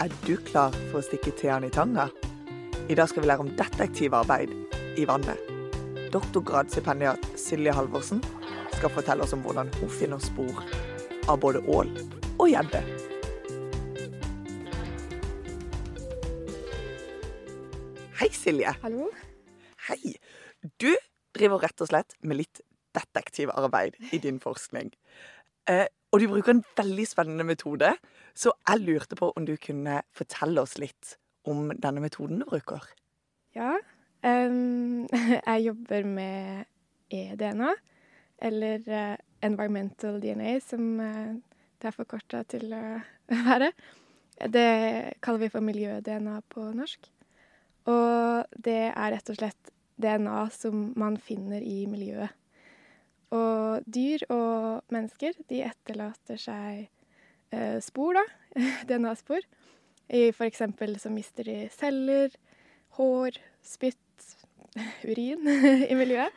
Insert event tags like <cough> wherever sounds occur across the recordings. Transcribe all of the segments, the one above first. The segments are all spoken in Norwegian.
Er du klar for å stikke tærne i tanga? I dag skal vi lære om detektivarbeid i vannet. Doktorgradsstipendiat Silje Halvorsen skal fortelle oss om hvordan hun finner spor av både ål og gjedde. Hei, Silje. Hallo? Hei. Du driver rett og slett med litt detektivarbeid i din forskning. Eh, og du bruker en veldig spennende metode, så jeg lurte på om du kunne fortelle oss litt om denne metoden du bruker. Ja. Um, <laughs> jeg jobber med eDNA, eller eh, environmental DNA, som eh, det er forkorta til å <laughs> være. Det kaller vi for miljø-DNA på norsk. Og det er rett og slett DNA som man finner i miljøet. Og dyr og mennesker, de etterlater seg eh, spor, da. <laughs> DNA-spor. I for eksempel så mister de celler, hår, spytt, <laughs> urin <laughs> i miljøet.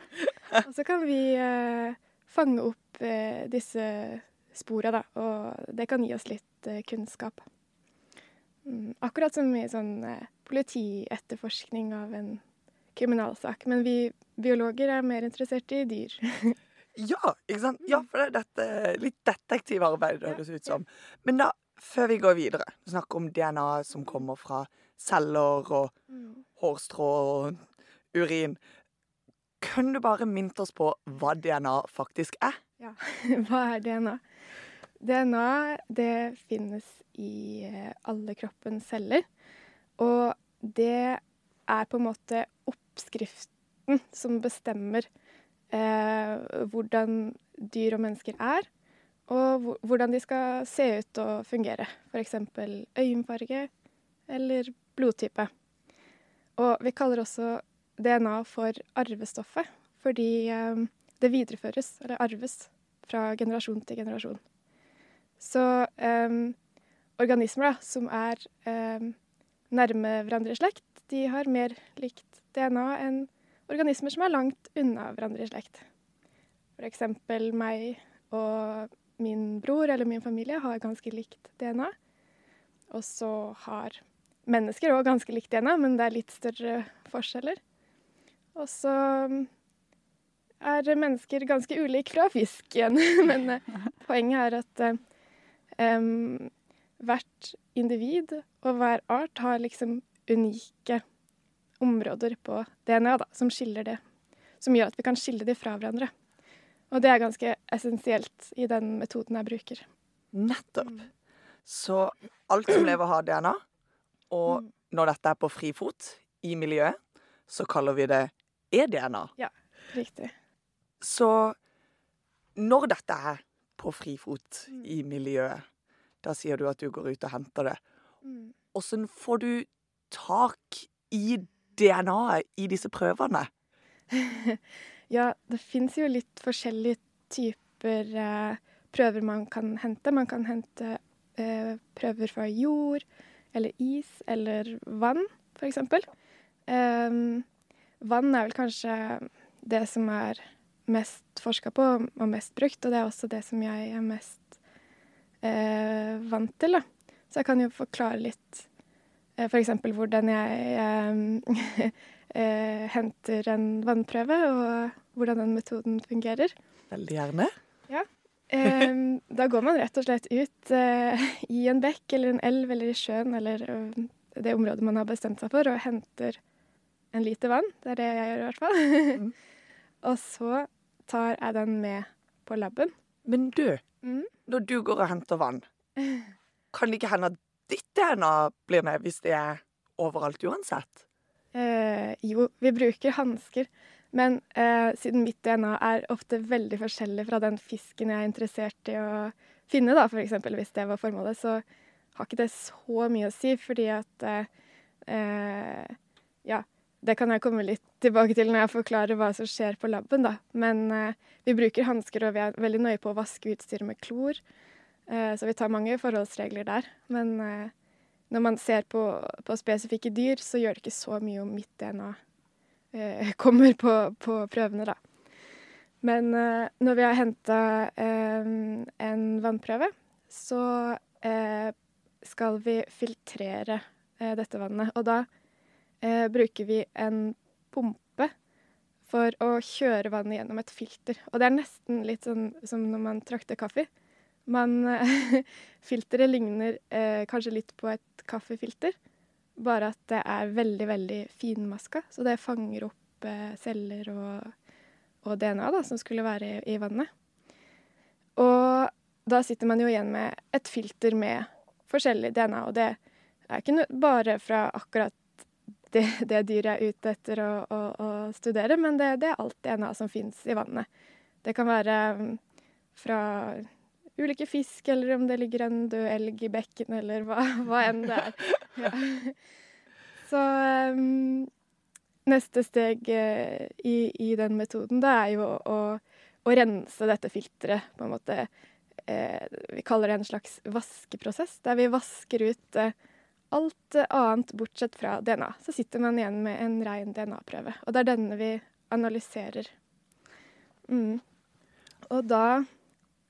Og så kan vi eh, fange opp eh, disse spora, da. Og det kan gi oss litt eh, kunnskap. Mm, akkurat som i sånn eh, politietterforskning av en kriminalsak. Men vi biologer er mer interessert i dyr. Ja, ikke sant? Ja, for det er dette litt detektivarbeid det høres ut som. Men da, før vi går videre, snakke om DNA som kommer fra celler og hårstrå og urin. Kan du bare minne oss på hva DNA faktisk er? Ja, <laughs> hva er DNA? DNA det finnes i eh, alle kroppens celler. Og det er på en måte oppskriften som bestemmer eh, hvordan dyr og mennesker er. Og hvordan de skal se ut og fungere. F.eks. øyenfarge eller blodtype. Og vi kaller også DNA for arvestoffet, fordi eh, det videreføres, eller arves, fra generasjon til generasjon. Så eh, organismer da, som er em, nærme hverandre i slekt, de har mer likt DNA enn organismer som er langt unna hverandre i slekt. Eksempel meg og min bror eller min familie har ganske likt DNA. Og så har mennesker òg ganske likt DNA, men det er litt større forskjeller. Og så er mennesker ganske ulike fra fisk igjen. <laughs> Men eh, poenget er at um, hvert individ og hver art har liksom unike områder på DNA da, som skiller det. Som gjør at vi kan skille de fra hverandre. Og det er ganske essensielt i den metoden jeg bruker. Nettopp. Så alt som lever, har DNA. Og Mm. når dette er på frifot i miljøet, så kaller vi det e-DNA. Ja, Riktig. Så når dette er på frifot Mm. i miljøet, da sier du at du går ut og henter det. Mm. Åssen får du tak i DNA-et i disse prøvene? <laughs> Ja, det fins jo litt forskjellige typer eh, prøver man kan hente. Man kan hente eh, prøver fra jord eller is eller vann, for eksempel. Vann er vel kanskje det som er mest forska på og mest brukt, og det er også det som jeg er mest eh, vant til, da. Så jeg kan jo forklare litt eh, eksempel hvordan jeg eh, <laughs> eh, henter en vannprøve, og hvordan den metoden fungerer. Veldig gjerne. Ja. <laughs> da går man rett og slett ut eh, i en bekk eller en elv eller i sjøen eller det området man har bestemt seg for, og henter en liter vann. Det er det jeg gjør i hvert fall. Mm. <laughs> og så tar jeg den med på laben. Men du, Mm. når du går og henter vann, kan det ikke hende at ditt DNA blir med hvis det er overalt uansett? Eh, jo, vi bruker hansker. Men eh, siden mitt DNA er ofte veldig forskjellig fra den fisken jeg er interessert i å finne, da, eksempel, hvis det var formålet, så har ikke det så mye å si, fordi at eh, eh, Ja, det kan jeg komme litt tilbake til når jeg forklarer hva som skjer på laben, da. Men eh, vi bruker hansker, og vi er veldig nøye på å vaske utstyret med klor. Eh, så vi tar mange forholdsregler der. Men eh, når man ser på, på spesifikke dyr, så gjør det ikke så mye om mitt DNA eh, <laughs> kommer på, på prøvene, da. Men når vi har henta en vannprøve, så skal vi filtrere dette vannet. Og da bruker vi en pumpe for å kjøre vannet gjennom et filter. Og det er nesten litt sånn som når man trakter kaffe. Man, <laughs> filteret ligner eh, kanskje litt på et kaffefilter, bare at det er veldig, veldig finmaska. Så det fanger opp eh, celler og, og DNA da, som skulle være i, i vannet. Og da sitter man jo igjen med et filter med forskjellig DNA, og det er ikke bare fra akkurat det, det dyret er ute etter å, å, å studere, men det, det, er alt DNA som fins i vannet. Det kan være mm, fra ulike fisk, eller om det ligger en død elg i bekken, eller hva, <laughs> hva enn det er. Ja. <laughs> Så um, neste steg uh, i, i, den metoden, det er jo å, å rense dette filteret, på en måte eh, Vi kaller det en slags vaskeprosess, der vi vasker ut eh, alt annet bortsett fra DNA. Så sitter man igjen med en ren DNA-prøve, og det er denne vi analyserer. Mm. Og da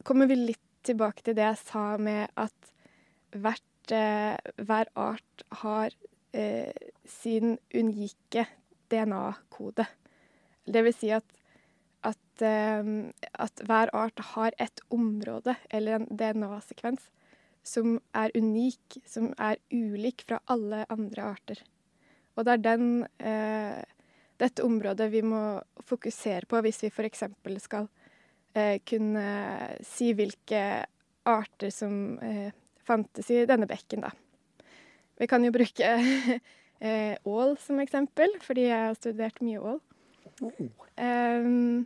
kommer vi litt tilbake til det jeg sa med at hvert, eh, hver art har eh, sin unike DNA-kode. Det vil si at at, eh, at hver art har et område eller en DNA-sekvens som er unik, som er ulik fra alle andre arter. Og det er den, eh, dette området vi må fokusere på hvis vi f.eks. skal eh, kunne si hvilke arter som eh, fantes i denne bekken, da. Vi kan jo bruke <laughs> eh, ål som eksempel, fordi jeg har studert mye ål. Um,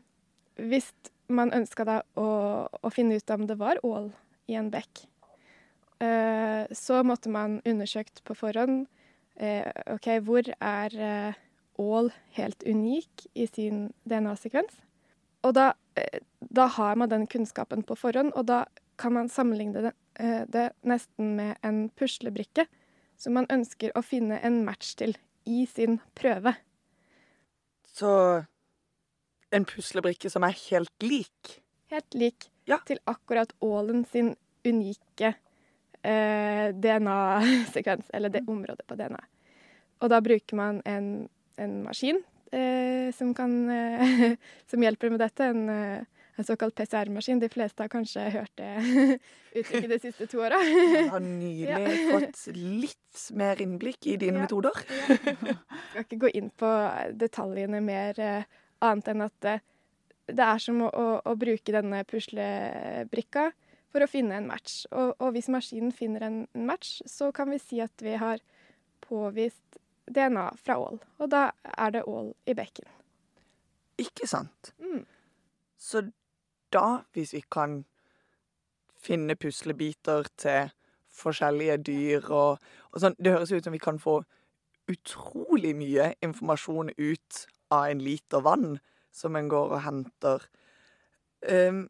hvis man ønska da å, å, finne ut om det var ål i en bekk, uh, så måtte man undersøkt på forhånd uh, OK, hvor er uh, ål helt unik i sin DNA-sekvens? Og da, da, har man den kunnskapen på forhånd, og da kan man sammenligne det, det nesten med en puslebrikke som man ønsker å finne en match til i sin prøve. Så en puslebrikke som er helt lik. Helt lik ja. til akkurat ålen sin unike eh, DNA-sekvens, eller det området på DNA. Og da bruker man en, en maskin eh, som, kan, eh, <laughs> som hjelper med dette. En, eh, en såkalt PCR-maskin. De fleste har kanskje hørt det <laughs> uttrykket de siste to åra. <laughs> Jeg har nylig ja. fått litt mer innblikk i dine ja. metoder. Ja. Jeg skal ikke gå inn på detaljene mer eh, Annet enn at det er som å, å, å, bruke denne puslebrikka for å finne en match. Og, og hvis maskinen finner en, match, så kan vi si at vi har påvist DNA fra ål. Og da er det ål i bekken. Ikke sant. Mm. Så da, hvis vi kan finne puslebiter til forskjellige dyr og, og sånn Det høres ut som vi kan få utrolig mye informasjon ut av en liter vann som en går og henter. Um,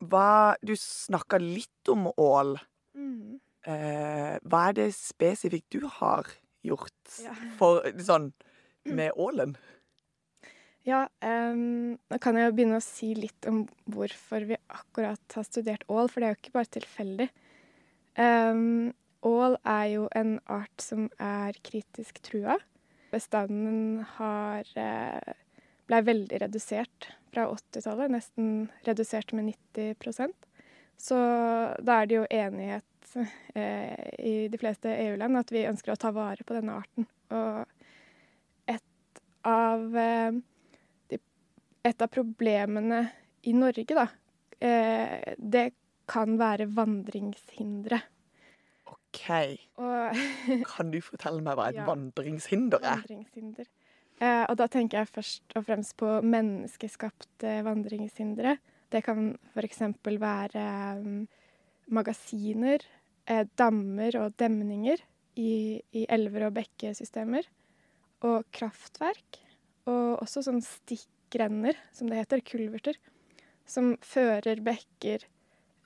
hva Du snakka litt om ål. Mm. Uh, hva er det spesifikt du har gjort ja. for, sånn, med ålen? Ja, um, nå kan jeg jo begynne å si litt om hvorfor vi akkurat har studert ål, for det er jo ikke bare tilfeldig. Um, ål er jo en art som er kritisk trua. Bestanden har eh, ble veldig redusert fra 80-tallet, nesten redusert med 90% Så da er det jo enighet eh, i de fleste EU-land at vi ønsker å ta vare på denne arten. Og et av, eh, et av problemene i Norge, da, eh, det kan være vandringshindre. OK. Og, <laughs> kan du fortelle meg hva et ja, vandringshinder er? Vandringshinder. Eh, og da tenker jeg først og fremst på menneskeskapte vandringshindre. Det kan f.eks. være um, magasiner, dammer og demninger i, i elver og bekkesystemer. Og kraftverk. Og også sånn stikkrenner, som det heter, kulverter, som fører bekker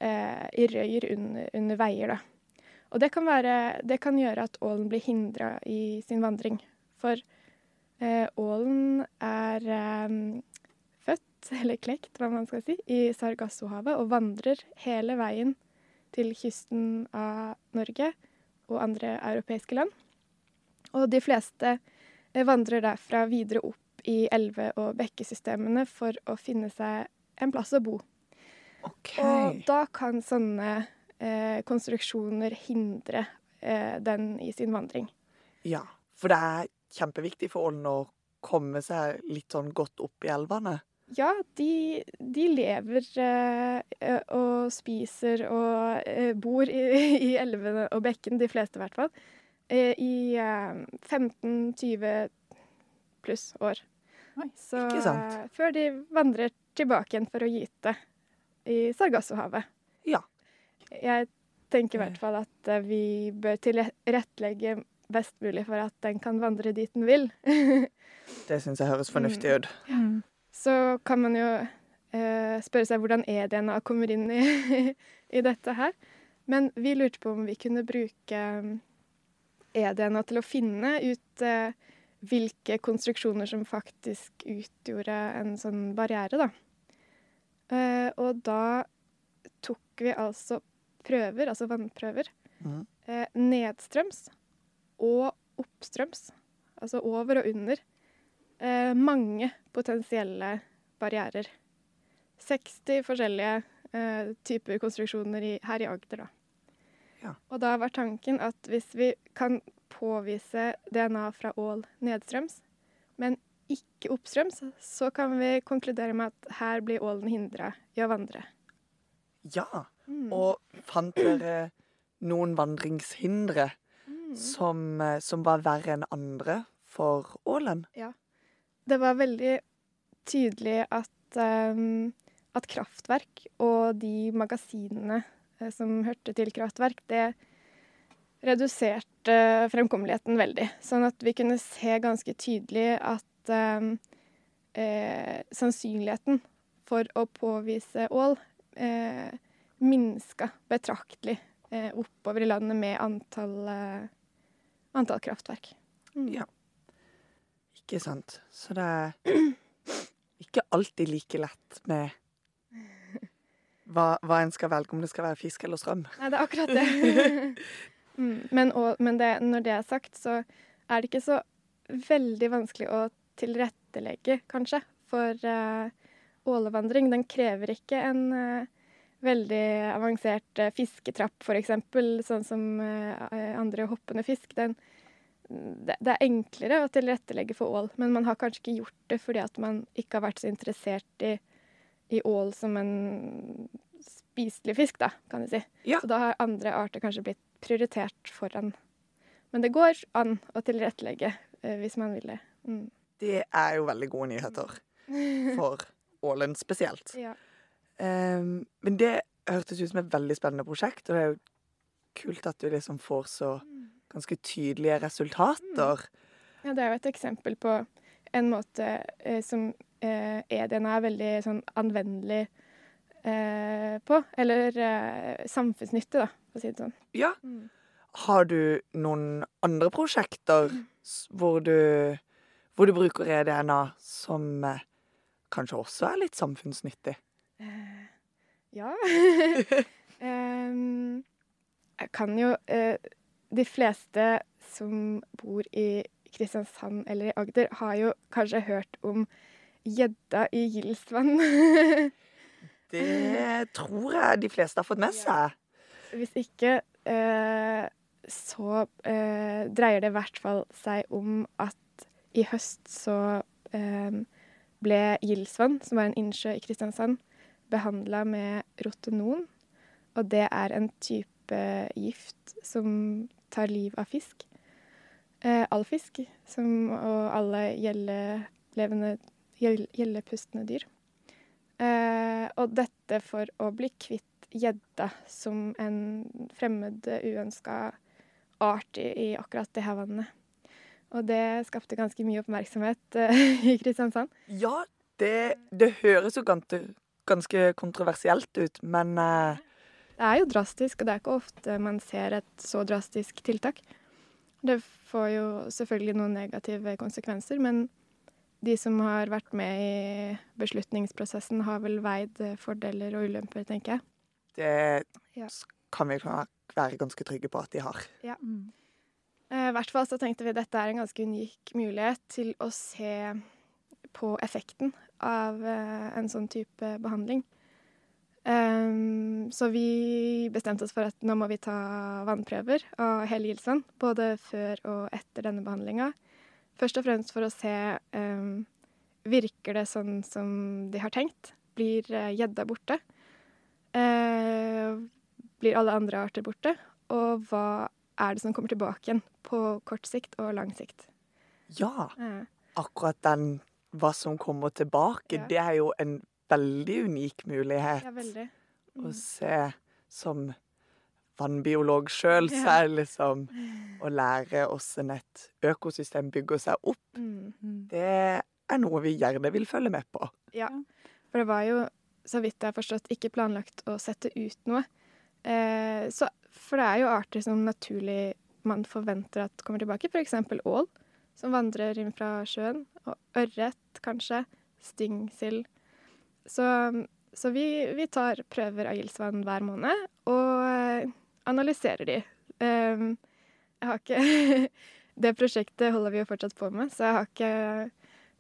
eh, i røyer under, under veier, da. Og det kan, være, det kan gjøre at ålen blir hindra i sin vandring. For eh, ålen er eh, født, <laughs> eller klekt, hva man skal si, i Sargassohavet og vandrer hele veien til kysten av Norge og andre europeiske land. Og de fleste eh, vandrer derfra videre opp i elve- og bekkesystemene for å finne seg en plass å bo. Okay. Og da kan sånne eh, konstruksjoner hindre eh, den i sin vandring. Ja. For det er kjempeviktig for ålen å komme seg litt sånn godt opp i elvene. Ja, de, de lever eh, og spiser og eh, bor i, <laughs> i elvene og bekken, de fleste i hvert fall, eh, i 15-20 pluss år. Oi, Så ikke sant? eh, før de vandrer tilbake igjen for å gyte i Sargassohavet. Ja. Jeg tenker i hvert fall at eh, vi bør tilrettelegge best mulig for at den kan vandre dit den vil. <laughs> Det syns jeg høres fornuftig ut. Mm. Så kan man jo eh, spørre seg hvordan e-DNA kommer inn i, <laughs> i dette her. Men vi lurte på om vi kunne bruke mm, e-DNA til å finne ut eh, hvilke konstruksjoner som faktisk utgjorde en sånn barriere, da. Eh, og da tok vi altså prøver, altså vannprøver, mm. eh, nedstrøms og oppstrøms, altså over og under, eh, mange potensielle barrierer. 60 forskjellige eh, typer konstruksjoner i, her i Agder, da. Ja. Og da var tanken at hvis vi kan påvise DNA fra ål nedstrøms, men ikke oppstrøms, så kan vi konkludere med at her blir ålen hindra i å vandre. Ja. Mm. Og fant dere noen vandringshindre Mm. som, eh, som var verre enn andre for ålen? Det var veldig tydelig at, um, at kraftverk og de magasinene eh, som hørte til kraftverk, det reduserte fremkommeligheten veldig. Sånn at vi kunne se ganske tydelig at um, eh, sannsynligheten for å påvise ål eh, minska betraktelig eh, oppover i landet med antall, antall kraftverk. Mm. Ja. Ikke sant. Så det er ikke alltid like lett med hva, hva en skal velge, om det skal være fisk eller strøm. Nei, det er akkurat det. <laughs> mm, men og, men det, når det er sagt, så er det ikke så veldig vanskelig å tilrettelegge, kanskje, for uh, ålevandring. Den krever ikke en uh, veldig avansert uh, fisketrapp, f.eks., sånn som uh, andre hoppende fisk. Den, det, det er enklere å tilrettelegge for ål, men man har kanskje ikke gjort det fordi at man ikke har vært så interessert i, i ål som en spiselig fisk, da, kan du si. Ja. Så da har andre arter kanskje blitt prioritert foran. Men det går an å tilrettelegge eh, hvis man vil det. Mm. Det er jo veldig gode nyheter <laughs> for ålen spesielt. Ja. Um, men det hørtes ut som et veldig spennende prosjekt, og det er jo kult at du liksom får så ganske tydelige resultater. Ja, det er jo et eksempel på en måte eh, som eh, e-DNA er veldig sånn anvendelig eh, på. Eller eh, samfunnsnyttig, da, for å si det sånn. Ja. Har du noen andre prosjekter s- hvor du, hvor du bruker e-DNA som eh, kanskje også er litt samfunnsnyttig? Eh, ja. <laughs> um, jeg kan jo De fleste som bor i Kristiansand eller i Agder, har jo kanskje hørt om gjedda i Gilsvann. <laughs> Det tror jeg de fleste har fått med seg. Hvis ikke, eh, så eh, dreier det i hvert fall seg om at i høst så eh, ble Gilsvann, som er en innsjø i Kristiansand, behandla med rotenon. Og det er en type gift som tar liv av fisk. Eh, all fisk, som, og alle gjeldelevende, gjel- dyr. Eh, og dette for å bli kvitt gjedda som en fremmed, uønska art i, i akkurat det her vannet. Og det skapte ganske mye oppmerksomhet eh, <laughs> i Kristiansand. Ja, det, det høres jo ganske, ganske kontroversielt ut, men eh, Det er jo drastisk, og det er ikke ofte man ser et så drastisk tiltak. Det får jo selvfølgelig noen negative konsekvenser, men de som har vært med i beslutningsprosessen, har vel veid fordeler og ulemper, tenker jeg. det Ja. kan vi være ganske trygge på at de har. Ja. Eh, I hvert fall så tenkte vi at dette er en ganske unik mulighet til å se på effekten av eh, en sånn type behandling. Um, så vi bestemte oss for at nå må vi ta vannprøver av hele Gilsen, Både før og etter denne behandlinga. Først og fremst for å se um, virker det sånn som de har tenkt. Blir gjedda uh, borte? Uh, blir alle andre arter borte? Og hva er det som kommer tilbake igjen på kort sikt og lang sikt? Ja, uh. akkurat den hva som kommer tilbake, ja. det er jo en veldig unik mulighet ja, veldig. Mm. å se som vannbiolog sjøl, så er det liksom å lære åssen et økosystem bygger seg opp. Mm. Det er noe vi gjerne vil følge med på. Ja, for det var jo, så vidt jeg har forstått, ikke planlagt å sette ut noe. Eh, så, for det er jo arter som naturlig man forventer at kommer tilbake, f.eks. ål, som vandrer inn fra sjøen, og ørret, kanskje, styngsild. Så, så vi, vi, tar prøver av gildsvann hver måned og analyserer de. Um, jeg har ikke <laughs> Det prosjektet holder vi jo fortsatt på med, så jeg har ikke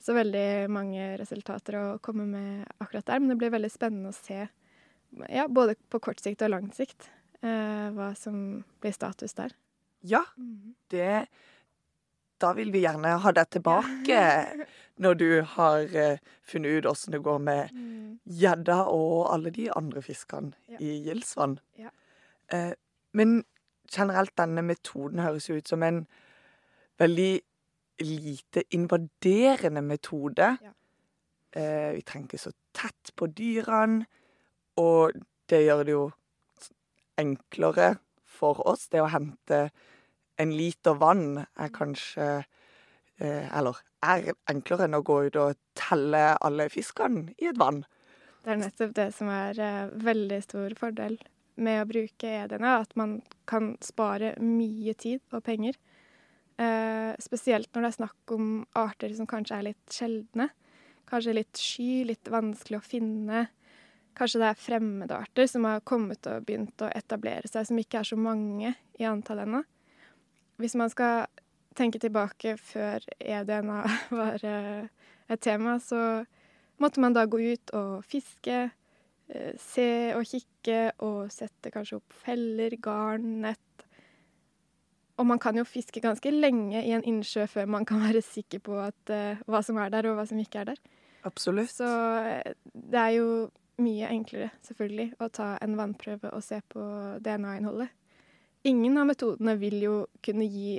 så veldig mange resultater å komme med akkurat der. Men det blir veldig spennende å se, ja, både på kort sikt og lang sikt, uh, hva som blir status der. Ja, mm. det Da vil vi gjerne ha deg tilbake <laughs> når du har uh, funnet ut åssen det går med mm. gjedda mm. og alle de andre fiskene ja. i Gilsvann. Ja. Uh, men generelt denne metoden høres jo ut som en veldig lite invaderende metode. Ja. Uh, vi trenger ikke så tett på dyrene, og det gjør det jo enklere for oss. Det å hente en liter vann er mm. kanskje Eller er enklere enn å gå ut og telle alle fiskene i et vann. Det er nettopp det som er uh, veldig stor fordel med å bruke EDNA, at man kan spare mye tid og penger. Uh, spesielt når det er snakk om arter som kanskje er litt sjeldne. Kanskje litt sky, litt vanskelig å finne. Kanskje det er fremmede arter som har kommet og begynt å etablere seg, som ikke er så mange i antall ennå. Hvis man skal tenke tilbake før EDNA <laughs> var eh, et tema, så måtte man da gå ut og fiske, eh, se og kikke og sette kanskje opp feller, garn, nett. Og man kan jo fiske ganske lenge i en innsjø før man kan være sikker på at, uh, hva som er der, og hva som ikke er der. Absolutt. Så det er jo mye enklere, selvfølgelig, å ta en vannprøve og se på DNA-innholdet. Ingen av metodene vil jo kunne gi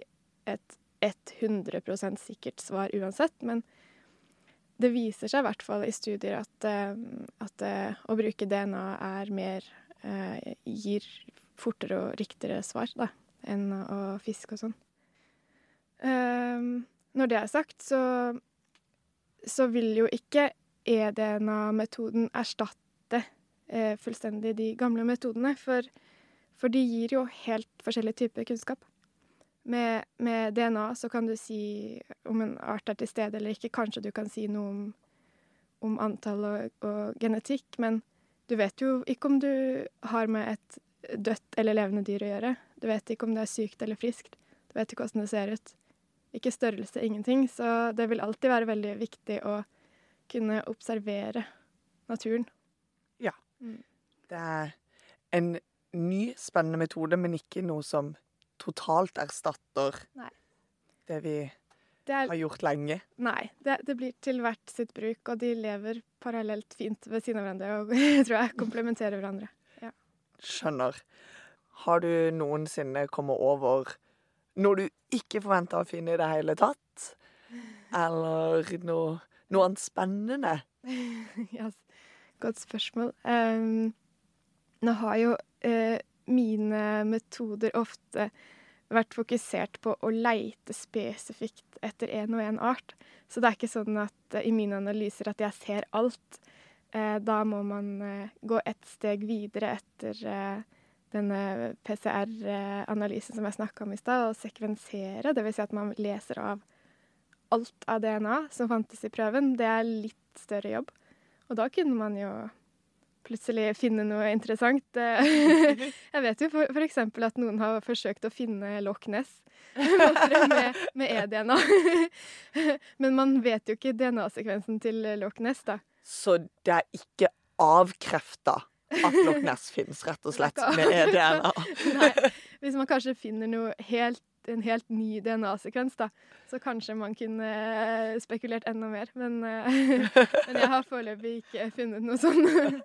et 100% sikkert svar uansett, men det viser seg i hvert fall i studier at, eh, at eh, å bruke DNA er mer eh, gir fortere og riktigere svar da, enn å fiske og sånn. Um, når det er sagt, så, så vil jo ikke e-DNA-metoden erstatte fullstendig de gamle metodene, for, for de gir jo helt forskjellige typer kunnskap. Med, med, DNA så kan du si om en art er til stede eller ikke. Kanskje du kan si noe om, om antall og, og, genetikk, men du vet jo ikke om du har med et dødt eller levende dyr å gjøre. Du vet ikke om det er sykt eller friskt. Du vet ikke hvordan det ser ut. Ikke størrelse, ingenting. Så det vil alltid være veldig viktig å kunne observere naturen. Ja. Mm. Det er en ny, spennende metode, men ikke noe som totalt erstatter nei. det vi det er, har gjort lenge. Nei. Det, det, blir til hvert sitt bruk, og de lever parallelt fint ved siden av hverandre og <laughs> tror jeg komplementerer hverandre. Ja. Skjønner. Har du noensinne kommet over noe du ikke forventa å finne i det hele tatt? Eller noe, noe annet spennende? <laughs> ja, godt spørsmål. Um, nå har jo uh, mine metoder ofte vært fokusert på å leite spesifikt etter en og en art. Så det er ikke sånn at uh, i mine analyser at jeg ser alt. Uh, da må man uh, gå et steg videre etter denne PCR-analysen som jeg snakka om i stad, og sekvensere. Dvs. Si at man leser av alt av DNA som fantes i prøven. Det er litt større jobb. Og da kunne man jo plutselig finne noe interessant. <laughs> <laughs> Jeg vet jo f.eks. at noen har forsøkt å finne Loch Ness <laughs> med, med e-DNA. Men man vet jo ikke DNA-sekvensen til Loch Ness, da. Så det er ikke avkrefta at Loch Ness finnes, rett og slett, med e-DNA? Nei. Hvis man kanskje finner noe helt en helt ny DNA-sekvens, da. Så kanskje man kunne eh, spekulert enda mer. Men, eh, <laughs> men jeg har foreløpig ikke funnet noe sånn. <laughs>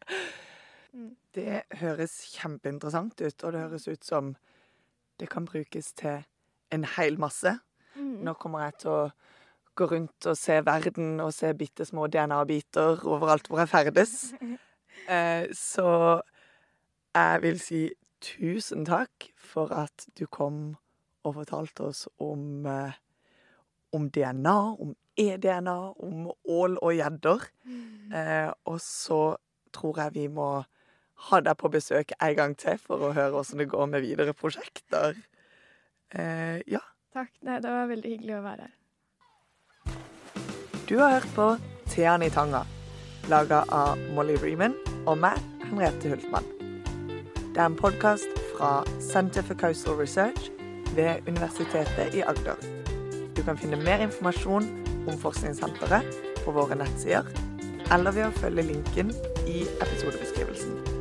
Det høres kjempeinteressant ut, og det høres ut som det kan brukes til en hel masse. Mm. Nå kommer jeg til å gå rundt og se verden og se bitte små DNA-biter overalt hvor jeg ferdes. <laughs> Eh, så jeg vil si tusen takk for at du kom og fortalte oss om, eh, om DNA, om e-DNA, om ål og gjedder. Eh, og så tror jeg vi må ha deg på besøk en gang til for å høre åssen det går med videre prosjekter. Eh, ja. Takk. Nei, det var veldig hyggelig å være her. Du har hørt på Tean i tanga, laga av Molly Reeman og meg, Henriette Hultmann. Det er en podkast fra Center for Coastal Research ved Universitetet i Agder. Du kan finne mer informasjon om forskningssenteret på våre nettsider, eller ved å følge linken i episodebeskrivelsen.